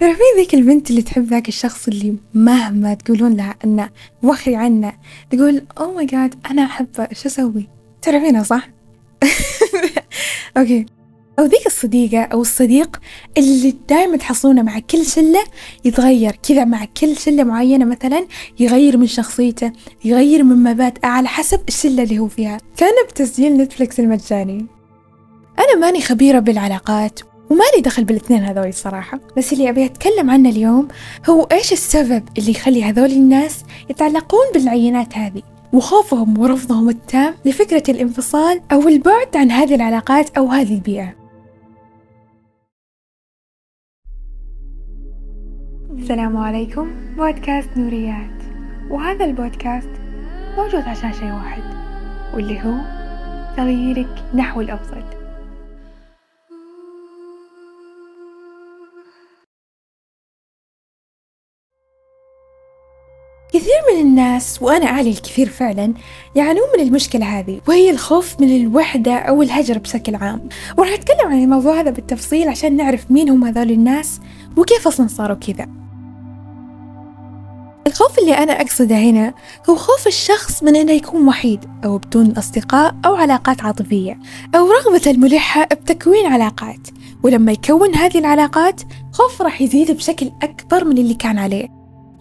ترى في ذيك البنت اللي تحب ذاك الشخص اللي مهما تقولون لها أنه وخري عنه تقول oh my god أنا أحبه شو أسوي؟ تعرفينها صح؟ okay. أو ذيك الصديقة أو الصديق اللي دائما تحصلونه مع كل شلة يتغير كذا مع كل شلة معينة مثلا يغير من شخصيته يغير من مبادئه على حسب الشلة اللي هو فيها. كان بتسجيل نتفلكس المجاني. أنا ماني خبيرة بالعلاقات ومالي دخل بالاثنين هذول الصراحة بس اللي أبي أتكلم عنه اليوم هو إيش السبب اللي يخلي هذول الناس يتعلقون بالعينات هذه؟ وخوفهم ورفضهم التام لفكرة الانفصال أو البعد عن هذه العلاقات أو هذه البيئة. السلام عليكم بودكاست نوريات. وهذا البودكاست موجود عشان شيء واحد واللي هو تغييرك نحو الأفضل كثير من الناس وأنا أعلي الكثير فعلا يعانون من المشكلة هذه وهي الخوف من الوحدة أو الهجر بشكل عام. وراح أتكلم عن الموضوع هذا بالتفصيل عشان نعرف مين هم هذول الناس وكيف أصلا صاروا كذا. الخوف اللي أنا أقصده هنا هو خوف الشخص من أنه يكون وحيد أو بدون أصدقاء أو علاقات عاطفية أو رغبة الملحة بتكوين علاقات. ولما يكون هذه العلاقات خوف راح يزيد بشكل أكبر من اللي كان عليه.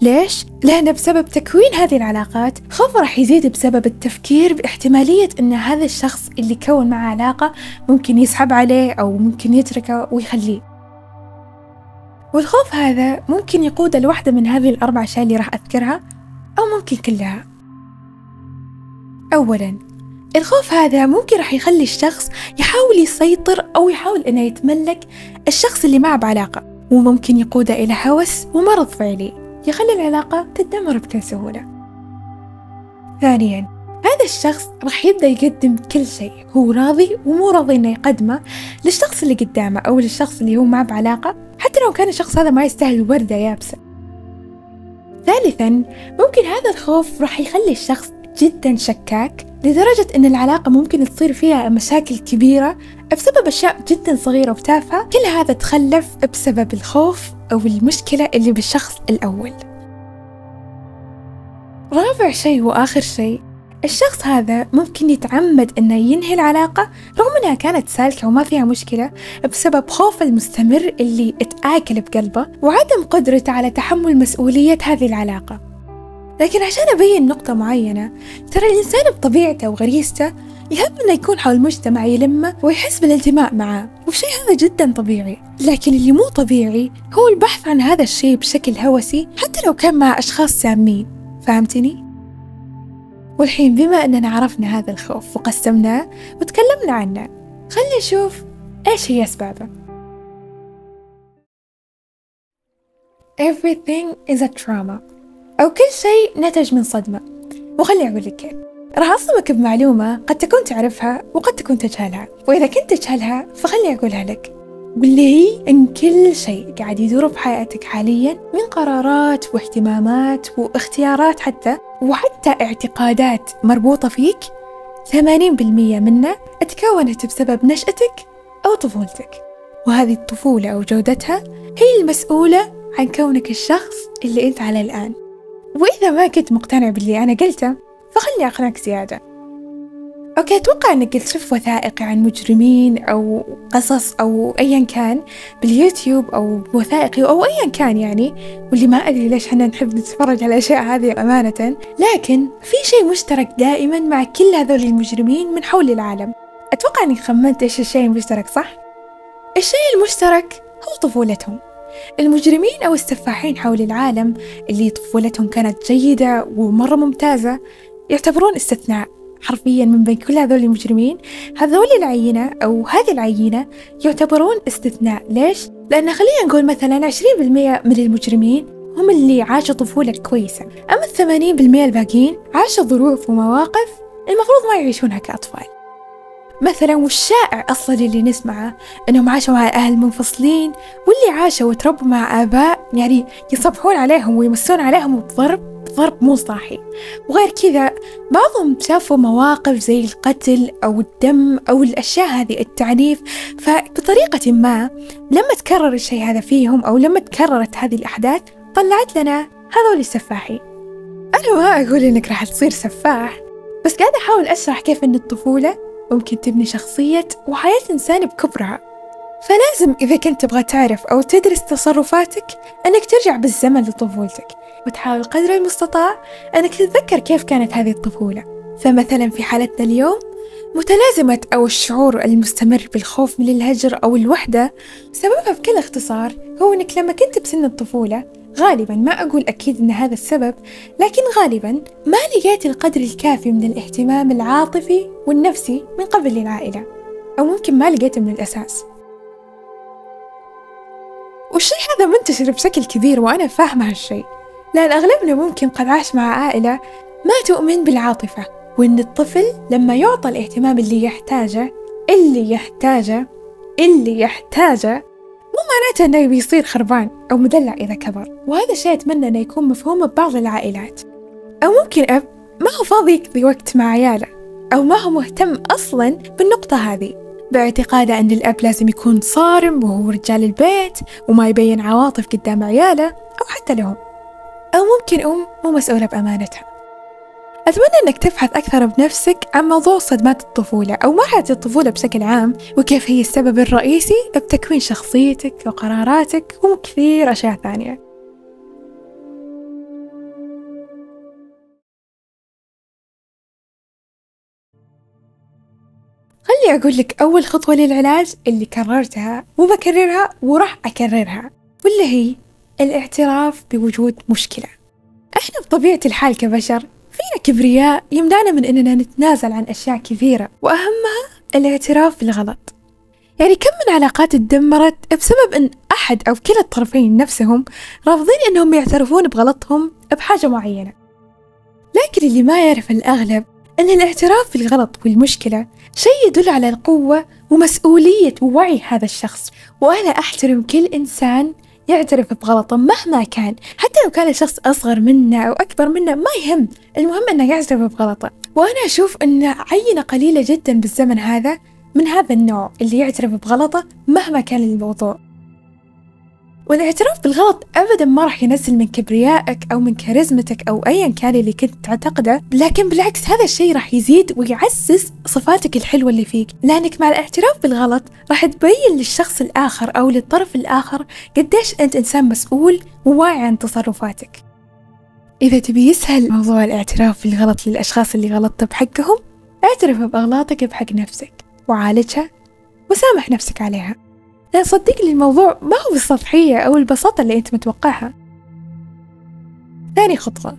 ليش؟ لأن بسبب تكوين هذه العلاقات خوف راح يزيد بسبب التفكير باحتمالية أن هذا الشخص اللي كون معه علاقة ممكن يسحب عليه أو ممكن يتركه ويخليه. والخوف هذا ممكن يقود لواحدة من هذه الأربع أشياء اللي راح أذكرها أو ممكن كلها. أولا الخوف هذا ممكن راح يخلي الشخص يحاول يسيطر أو يحاول إنه يتملك الشخص اللي معه بعلاقة وممكن يقوده إلى هوس ومرض فعلي. يخلي العلاقة تدمر بكل سهولة. ثانيا هذا الشخص راح يبدأ يقدم كل شيء. هو راضي ومو راضي إنه يقدمه للشخص اللي قدامه أو للشخص اللي هو معه بعلاقة حتى لو كان الشخص هذا ما يستاهل وردة يابسة. ثالثا ممكن هذا الخوف راح يخلي الشخص جدا شكاك لدرجة أن العلاقة ممكن تصير فيها مشاكل كبيرة بسبب أشياء جدا صغيرة وتافهة. كل هذا تخلف بسبب الخوف أو المشكلة اللي بالشخص الأول. رابع شيء وآخر شيء الشخص هذا ممكن يتعمد أنه ينهي العلاقة رغم أنها كانت سالكة وما فيها مشكلة بسبب خوفه المستمر اللي اتآكل بقلبه وعدم قدرته على تحمل مسؤولية هذه العلاقة. لكن عشان أبين نقطة معينة ترى الإنسان بطبيعته وغريزته إنه يكون حول مجتمع يلمه ويحس بالانتماء معاه والشيء هذا جدا طبيعي. لكن اللي مو طبيعي هو البحث عن هذا الشيء بشكل هوسي حتى لو كان مع أشخاص سامين. فهمتني؟ والحين بما أننا عرفنا هذا الخوف وقسمناه وتكلمنا عنه خلي نشوف إيش هي أسبابه. Everything is a trauma. أو كل شيء نتج من صدمة. وخلي أقول لك كيف. راح أصدمك بمعلومة قد تكون تعرفها وقد تكون تجهلها وإذا كنت تجهلها فخلي أقولها لك. واللي هي إن كل شيء قاعد يدور بحياتك حاليا من قرارات واهتمامات واختيارات حتى وحتى اعتقادات مربوطة فيك ثمانين بالمية منه تكونت بسبب نشأتك أو طفولتك. وهذه الطفولة أو جودتها هي المسؤولة عن كونك الشخص اللي أنت عليه الآن. وإذا ما كنت مقتنع باللي أنا قلته فخلي أقنعك زيادة. okay أتوقع إنك تشوف وثائقي عن مجرمين أو قصص أو أيا كان باليوتيوب أو وثائقي أو أيا كان يعني واللي ما أدري ليش إحنا نحب نتفرج على الأشياء هذه أمانة. لكن في شيء مشترك دائما مع كل هذول المجرمين من حول العالم. أتوقع إنك خمنت إيش الشيء المشترك صح؟ الشيء المشترك هو طفولتهم. المجرمين أو السفاحين حول العالم اللي طفولتهم كانت جيدة ومرة ممتازة يعتبرون استثناء حرفيا من بين كل هذول المجرمين. هذول العينة أو هذه العينة يعتبرون استثناء. ليش؟ لأن خلينا نقول مثلا عشرين بالمية من المجرمين هم اللي عاشوا طفولة كويسة. أما الثمانين بالمية الباقيين عاشوا ظروف ومواقف المفروض ما يعيشونها كأطفال. مثلا والشائع أصلا اللي نسمعه أنهم عاشوا مع أهل منفصلين واللي عاشوا وتربوا مع آباء يعني يصبحون عليهم ويمسون عليهم الضرب. ضرب مو صاحي. وغير كذا بعضهم شافوا مواقف زي القتل أو الدم أو الأشياء هذه التعنيف. فبطريقة ما لما تكرر الشيء هذا فيهم أو لما تكررت هذه الأحداث طلعت لنا هذول السفاحين. أنا ما أقول إنك راح تصير سفاح بس قاعدة أحاول أشرح كيف إن الطفولة ممكن تبني شخصية وحياة إنسان بكبرها. فلازم إذا كنت تبغى تعرف أو تدرس تصرفاتك أنك ترجع بالزمن لطفولتك وتحاول قدر المستطاع أنك تتذكر كيف كانت هذه الطفولة. فمثلا في حالتنا اليوم متلازمة أو الشعور المستمر بالخوف من الهجر أو الوحدة سببها بكل اختصار هو أنك لما كنت بسن الطفولة غالبا ما أقول أكيد أن هذا السبب لكن غالبا ما لقيت القدر الكافي من الاهتمام العاطفي والنفسي من قبل العائلة أو ممكن ما لقيته من الأساس. والشيء هذا منتشر بشكل كبير وأنا فاهمة هالشيء لأن أغلبنا ممكن قد عاش مع عائلة ما تؤمن بالعاطفة وإن الطفل لما يعطى الاهتمام اللي يحتاجه اللي يحتاجه اللي يحتاجه مو معناته إنه بيصير خربان أو مدلع إذا كبر. وهذا الشيء أتمنى إنه يكون مفهوم ببعض العائلات. أو ممكن أب ما هو فاضي يقضي وقت مع عياله أو ما هو مهتم أصلا بالنقطة هذه. باعتقاده أن الأب لازم يكون صارم وهو رجال البيت وما يبين عواطف قدام عياله أو حتى لهم. أو ممكن أم مو مسؤولة بأمانتها. أتمنى أنك تبحث أكثر بنفسك عن موضوع صدمات الطفولة أو مرحلة الطفولة بشكل عام وكيف هي السبب الرئيسي بتكوين شخصيتك وقراراتك وكثير أشياء ثانية. خلي أقول لك أول خطوة للعلاج اللي كررتها وبكررها وراح أكررها واللي هي الاعتراف بوجود مشكلة. إحنا بطبيعة الحال كبشر فينا كبرياء يمنعنا من إننا نتنازل عن أشياء كثيرة وأهمها الاعتراف بالغلط. يعني كم من علاقات اتدمرت بسبب إن أحد أو كلا الطرفين نفسهم رافضين إنهم يعترفون بغلطهم بحاجة معينة. لكن اللي ما يعرف الأغلب إن الاعتراف بالغلط والمشكلة شيء يدل على القوة ومسؤولية ووعي هذا الشخص. وأنا أحترم كل إنسان يعترف بغلطه مهما كان حتى لو كان الشخص أصغر منا أو أكبر منا ما يهم. المهم أنه يعترف بغلطه. وأنا أشوف أن عينة قليلة جدا بالزمن هذا من هذا النوع اللي يعترف بغلطه مهما كان الموضوع. والاعتراف بالغلط أبدا ما راح ينزل من كبريائك أو من كاريزمتك أو أيا كان اللي كنت تعتقده لكن بالعكس هذا الشيء راح يزيد ويعزز صفاتك الحلوة اللي فيك. لأنك مع الاعتراف بالغلط راح تبين للشخص الآخر أو للطرف الآخر قديش أنت إنسان مسؤول وواعي عن تصرفاتك. إذا تبي يسهل موضوع الاعتراف بالغلط للأشخاص اللي غلطت بحقهم اعترف بأغلاطك بحق نفسك وعالجها وسامح نفسك عليها. لأن صدقني الموضوع ما هو بالسطحية أو البساطة اللي أنت متوقعها. ثاني خطوة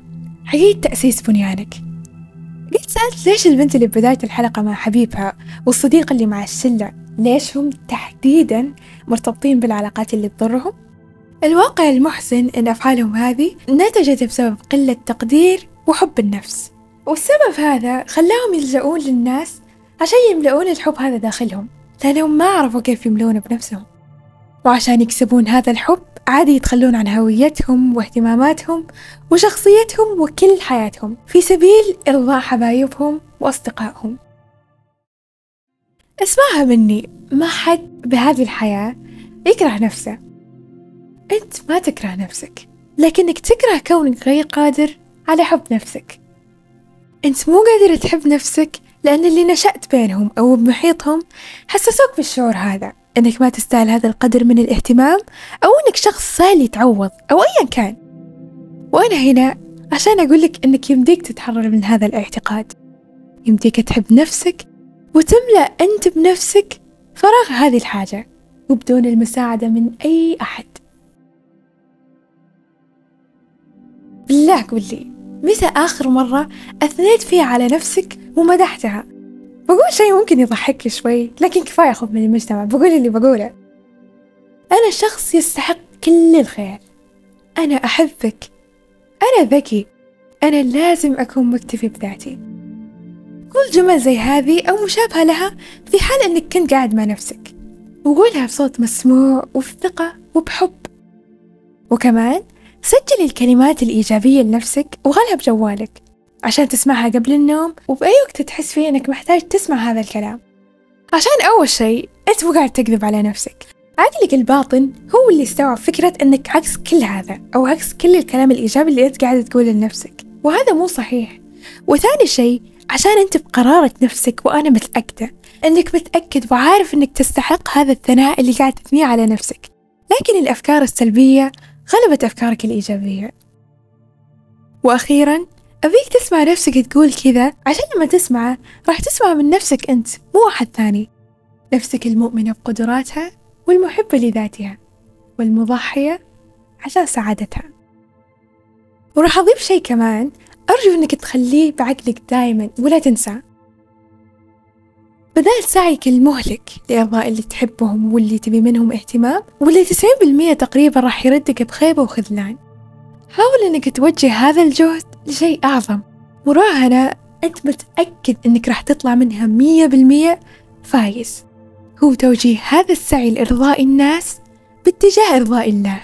عيد تأسيس بنيانك. قلت سألت ليش البنت اللي ببداية الحلقة مع حبيبها والصديق اللي مع الشلة ليش هم تحديدا مرتبطين بالعلاقات اللي تضرهم؟ الواقع المحزن أن أفعالهم هذه نتجت بسبب قلة تقدير وحب النفس. والسبب هذا خلاهم يلجؤون للناس عشان يملؤون الحب هذا داخلهم. لأنهم ما عرفوا كيف يملون بنفسهم. وعشان يكسبون هذا الحب عادي يتخلون عن هويتهم واهتماماتهم وشخصيتهم وكل حياتهم في سبيل إرضاء حبايبهم وأصدقائهم. اسمعها مني ما حد بهذه الحياة يكره نفسه. أنت ما تكره نفسك لكنك تكره كونك غير قادر على حب نفسك. أنت مو قادر تحب نفسك لأن اللي نشأت بينهم أو بمحيطهم حسسوك بالشعور هذا إنك ما تستاهل هذا القدر من الاهتمام أو إنك شخص سهل يتعوض أو أيا كان. وأنا هنا عشان أقول لك إنك يمديك تتحرر من هذا الاعتقاد. يمديك تحب نفسك وتملأ أنت بنفسك فراغ هذه الحاجة وبدون المساعدة من أي أحد. بالله قول لي متى آخر مرة أثنيت فيها على نفسك ومدحتها؟ بقول شيء ممكن يضحك شوي لكن كفاية أخذ من المجتمع بقول اللي بقوله. أنا شخص يستحق كل الخير. أنا أحبك. أنا ذكي. أنا لازم أكون مكتفي بذاتي. قول جمل زي هذه أو مشابهة لها في حال أنك كنت قاعد مع نفسك. وقولها بصوت مسموع وبثقة وبحب. وكمان سجل الكلمات الإيجابية لنفسك وغلها بجوالك عشان تسمعها قبل النوم وبأي وقت تحس فيه إنك محتاج تسمع هذا الكلام. عشان أول شيء أنت مو قاعد تكذب على نفسك. عقلك الباطن هو اللي استوعب فكرة أنك عكس كل هذا أو عكس كل الكلام الإيجابي اللي أنت قاعد تقوله لنفسك. وهذا مو صحيح. وثاني شيء عشان أنت بقرارة نفسك وأنا متأكدة أنك متأكد وعارف أنك تستحق هذا الثناء اللي قاعد تثنيه على نفسك. لكن الأفكار السلبية غلبت أفكارك الإيجابية. وأخيرا أبيك تسمع نفسك تقول كذا عشان لما تسمعه راح تسمع من نفسك أنت مو أحد ثاني. نفسك المؤمنة بقدراتها والمحبة لذاتها والمضحية عشان سعادتها. وراح أضيف شيء كمان أرجو أنك تخليه بعقلك دايما ولا تنساه بدال سعيك المهلك لإرضاء اللي تحبهم واللي تبي منهم اهتمام واللي تسعين بالمية تقريبا راح يردك بخيبة وخذلان. حاول أنك توجه هذا الجهد لشيء أعظم مراهنة أنت متأكد أنك راح تطلع منها مية بالمية فايز. هو توجيه هذا السعي لإرضاء الناس باتجاه إرضاء الله.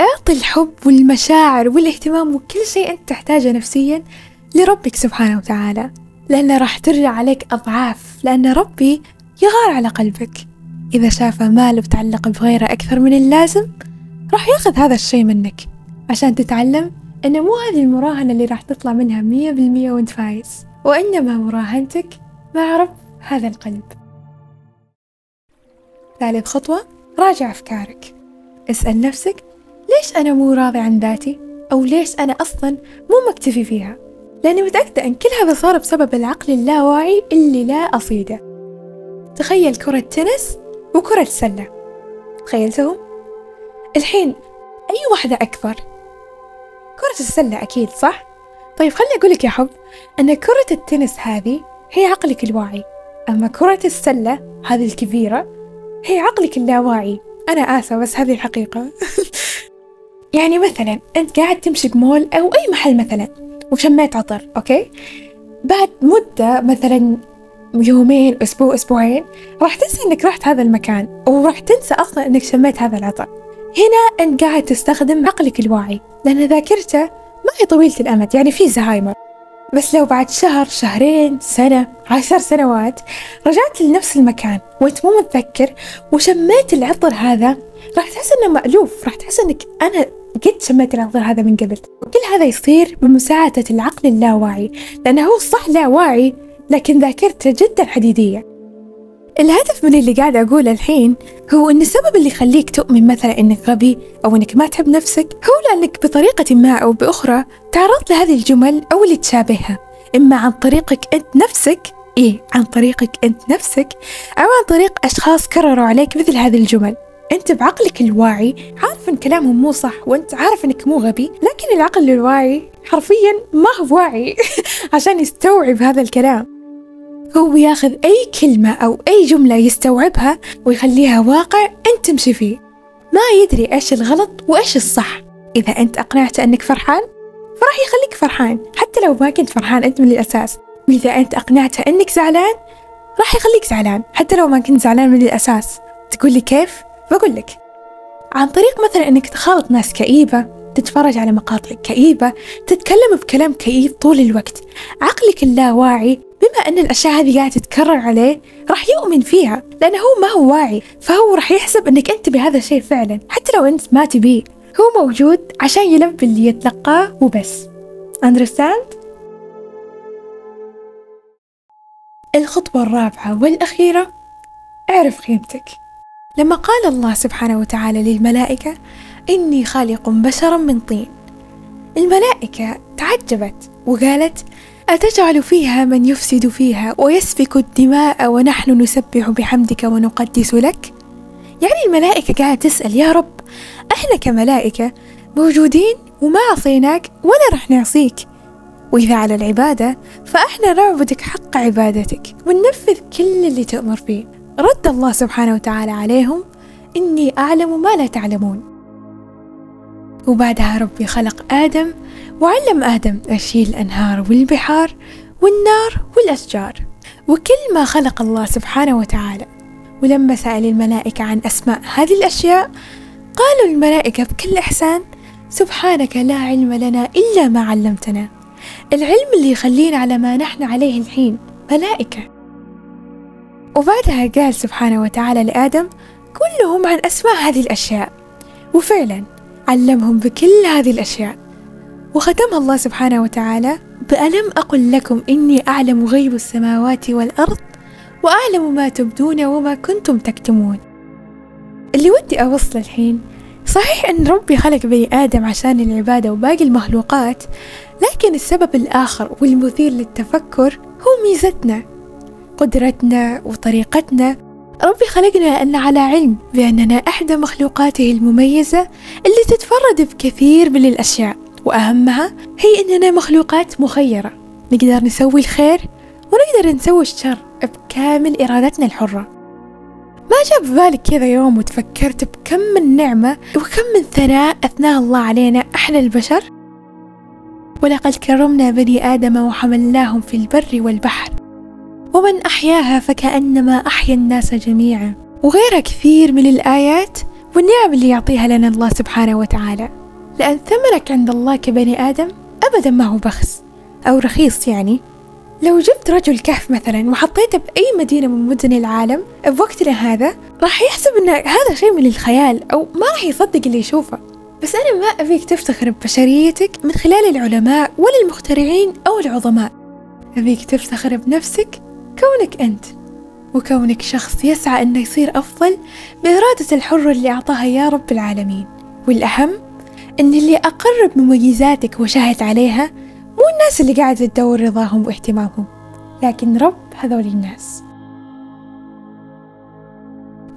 أعطي الحب والمشاعر والاهتمام وكل شيء أنت تحتاجه نفسيا لربك سبحانه وتعالى. لأنه راح ترجع عليك أضعاف لأن ربي يغار على قلبك. إذا شاف مال بتعلق بغيره أكثر من اللازم راح يأخذ هذا الشيء منك عشان تتعلم إن مو هذه المراهنة اللي راح تطلع منها مية بالمية وأنت فايز وإنما مراهنتك مع رب هذا القلب. ثالث خطوة راجع أفكارك. اسأل نفسك ليش أنا مو راضي عن ذاتي؟ أو ليش أنا أصلا مو مكتفي فيها؟ لأني متأكدة أن كل هذا صار بسبب العقل اللاواعي اللي لا أصيده تخيل كرة تنس وكرة سلة تخيلتهم؟ الحين أي واحدة أكبر؟ كرة السلة أكيد صح؟ طيب خلي أقولك يا حب أن كرة التنس هذه هي عقلك الواعي أما كرة السلة هذه الكبيرة هي عقلك اللاواعي أنا آسفة بس هذه الحقيقة يعني مثلا أنت قاعد تمشي بمول أو أي محل مثلا وشميت عطر okay؟ بعد مدة مثلا يومين أسبوع أسبوعين راح تنسى إنك رحت هذا المكان وراح تنسى أصلا إنك شميت هذا العطر. هنا أنت قاعد تستخدم عقلك الواعي لأن ذاكرته ما هي طويلة الأمد يعني في زهايمر. بس لو بعد شهر شهرين سنة عشر سنوات رجعت لنفس المكان وأنت مو متذكر وشميت العطر هذا راح تحس إنه مألوف راح تحس إنك أنا قد شميت العطر هذا من قبل. وكل هذا يصير بمساعدة العقل اللاواعي لأنه هو صح لا واعي لكن ذاكرته جدا حديدية. الهدف من اللي قاعد أقوله الحين هو أن السبب اللي يخليك تؤمن مثلا أنك غبي أو أنك ما تحب نفسك هو لأنك بطريقة ما أو بأخرى تعرضت لهذه الجمل أو اللي تشابهها. إما عن طريقك أنت نفسك إيه عن طريقك أنت نفسك أو عن طريق أشخاص كرروا عليك مثل هذه الجمل. أنت بعقلك الواعي عارف إن كلامهم مو صح وأنت عارف إنك مو غبي لكن العقل الواعي حرفيا ما هو واعي عشان يستوعب هذا الكلام. هو ياخذ أي كلمة أو أي جملة يستوعبها ويخليها واقع أنت تمشي فيه. ما يدري إيش الغلط وإيش الصح. إذا أنت أقنعته أنك فرحان فراح يخليك فرحان. حتى لو ما كنت فرحان أنت من الأساس. وإذا أنت أقنعته أنك زعلان راح يخليك زعلان. حتى لو ما كنت زعلان من الأساس. تقول لي كيف؟ بقول لك عن طريق مثلا أنك تخالط ناس كئيبة تتفرج على مقاطع كئيبة تتكلم بكلام كئيب طول الوقت عقلك اللاواعي بما أن الأشياء هذه قاعدة تتكرر عليه راح يؤمن فيها لأنه هو ما هو واعي فهو راح يحسب أنك أنت بهذا الشيء فعلا حتى لو أنت ما تبيه هو موجود عشان يلبي اللي يتلقاه وبس. Understand؟ الخطوة الرابعة والأخيرة اعرف قيمتك. لما قال الله سبحانه وتعالى للملائكة إني خالق بشرا من طين. الملائكة تعجبت وقالت أتجعل فيها من يفسد فيها ويسفك الدماء ونحن نسبح بحمدك ونقدس لك؟ يعني الملائكة قاعدة تسأل يا رب إحنا كملائكة موجودين وما عصيناك ولا رح نعصيك. وإذا على العبادة فإحنا نعبدك حق عبادتك وننفذ كل اللي تأمر فيه رد الله سبحانه وتعالى عليهم إني أعلم ما لا تعلمون. وبعدها ربي خلق آدم وعلم آدم يشيل الأنهار والبحار والنار والأشجار. وكل ما خلق الله سبحانه وتعالى ولما سأل الملائكة عن أسماء هذه الأشياء قالوا الملائكة بكل إحسان سبحانك لا علم لنا إلا ما علمتنا. العلم اللي يخلينا على ما نحن عليه الحين ملائكة. وبعدها قال سبحانه وتعالى لآدم كلهم عن أسماء هذه الأشياء. وفعلا علمهم بكل هذه الأشياء. وختمها الله سبحانه وتعالى بألم أقل لكم إني أعلم غيب السماوات والأرض وأعلم ما تبدون وما كنتم تكتمون. اللي ودي أوصل الحين صحيح أن ربي خلق بني آدم عشان العبادة وباقي المخلوقات لكن السبب الآخر والمثير للتفكر هو ميزتنا. قدرتنا وطريقتنا. ربي خلقنا أن على علم بأننا إحدى مخلوقاته المميزة اللي تتفرد بكثير من الأشياء وأهمها هي أننا مخلوقات مخيرة. نقدر نسوي الخير ونقدر نسوي الشر بكامل إرادتنا الحرة. ما جاء ببالك كذا يوم وتفكرت بكم من نعمة وكم من ثناء أثناه الله علينا إحنا البشر؟ ولقد كرمنا بني آدم وحملناهم في البر والبحر. ومن أحياها فكأنما أحيا الناس جميعا. وغيرها كثير من الآيات والنعم اللي يعطيها لنا الله سبحانه وتعالى. لأن ثمنك عند الله كبني آدم أبدا ما هو بخس أو رخيص يعني. لو جبت رجل كهف مثلا وحطيته بأي مدينة من مدن العالم بوقتنا هذا راح يحسب أن هذا شيء من الخيال أو ما راح يصدق اللي يشوفه. بس أنا ما أبيك تفتخر ببشريتك من خلال العلماء ولا المخترعين أو العظماء. أبيك تفتخر بنفسك كونك أنت وكونك شخص يسعى أنه يصير أفضل بإرادة الحرة اللي أعطاها يا رب العالمين. والأهم أن اللي أقر بمميزاتك وشاهد عليها مو الناس اللي قاعدة تدور رضاهم واهتمامهم لكن رب هذول الناس.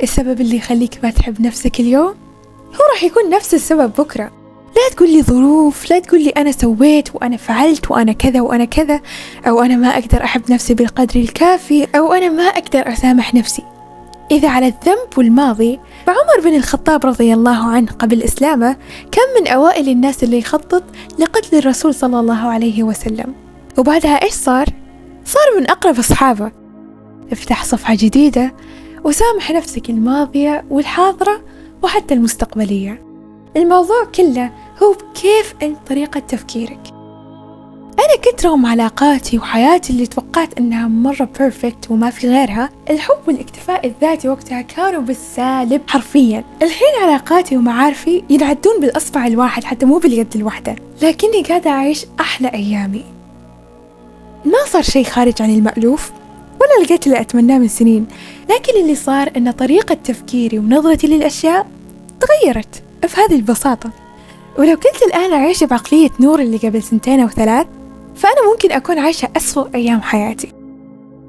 السبب اللي يخليك ما تحب نفسك اليوم هو راح يكون نفس السبب بكرة. لا تقول لي ظروف لا تقول لي أنا سويت وأنا فعلت وأنا كذا وأنا كذا أو أنا ما أقدر أحب نفسي بالقدر الكافي أو أنا ما أقدر أسامح نفسي. إذا على الذنب والماضي فعمر بن الخطاب رضي الله عنه قبل إسلامه كان من أوائل الناس اللي يخطط لقتل الرسول صلى الله عليه وسلم. وبعدها إيش صار؟ صار من أقرب أصحابه. افتح صفحة جديدة وسامح نفسك الماضية والحاضرة وحتى المستقبلية. الموضوع كله هو بكيف أنت طريقة تفكيرك؟ أنا كنت رغم علاقاتي وحياتي اللي توقعت إنها مرة بيرفكت وما في غيرها الحب والاكتفاء الذاتي وقتها كانوا بالسالب حرفيا. الحين علاقاتي ومعارفي ينعدون بالأصبع الواحد حتى مو باليد الواحدة. لكني قاعدة أعيش أحلى أيامي. ما صار شيء خارج عن المألوف ولا لقيت اللي أتمناه من سنين. لكن اللي صار أن طريقة تفكيري ونظرتي للأشياء تغيرت في هذه البساطة. ولو كنت الآن أعيش بعقلية نور اللي قبل سنتين أو ثلاث فأنا ممكن أكون عايشة أسوأ أيام حياتي.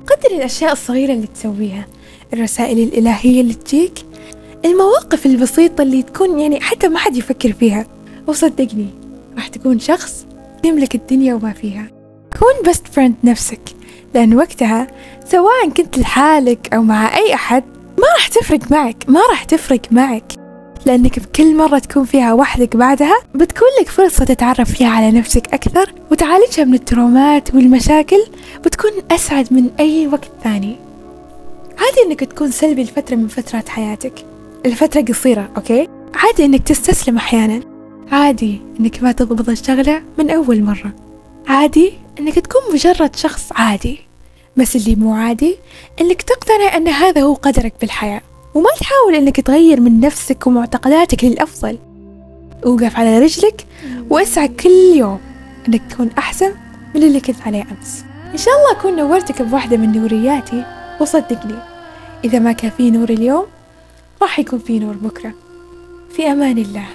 قدر الأشياء الصغيرة اللي تسويها الرسائل الإلهية اللي تجيك المواقف البسيطة اللي تكون يعني حتى ما حد يفكر فيها. وصدقني راح تكون شخص يملك الدنيا وما فيها. كون best friend نفسك لأن وقتها سواء كنت لحالك أو مع أي أحد ما راح تفرق معك ما راح تفرق معك. لأنك بكل مرة تكون فيها وحدك بعدها بتكون لك فرصة تتعرف فيها على نفسك أكثر وتعالجها من الترومات والمشاكل بتكون أسعد من أي وقت ثاني. عادي إنك تكون سلبي لفترة من فترات حياتك. الفترة قصيرة أوكي؟ عادي إنك تستسلم أحيانا. عادي إنك ما تضبط الشغلة من أول مرة. عادي إنك تكون مجرد شخص عادي. بس اللي مو عادي إنك تقتنع أن هذا هو قدرك بالحياة. وما تحاول إنك تغير من نفسك ومعتقداتك للأفضل. وقف على رجلك واسعى كل يوم إنك تكون أحسن من اللي كنت عليه أمس. إن شاء الله أكون نورتك بواحدة من نورياتي. وصدقني إذا ما كان في نور اليوم راح يكون في نور بكرة. في أمان الله.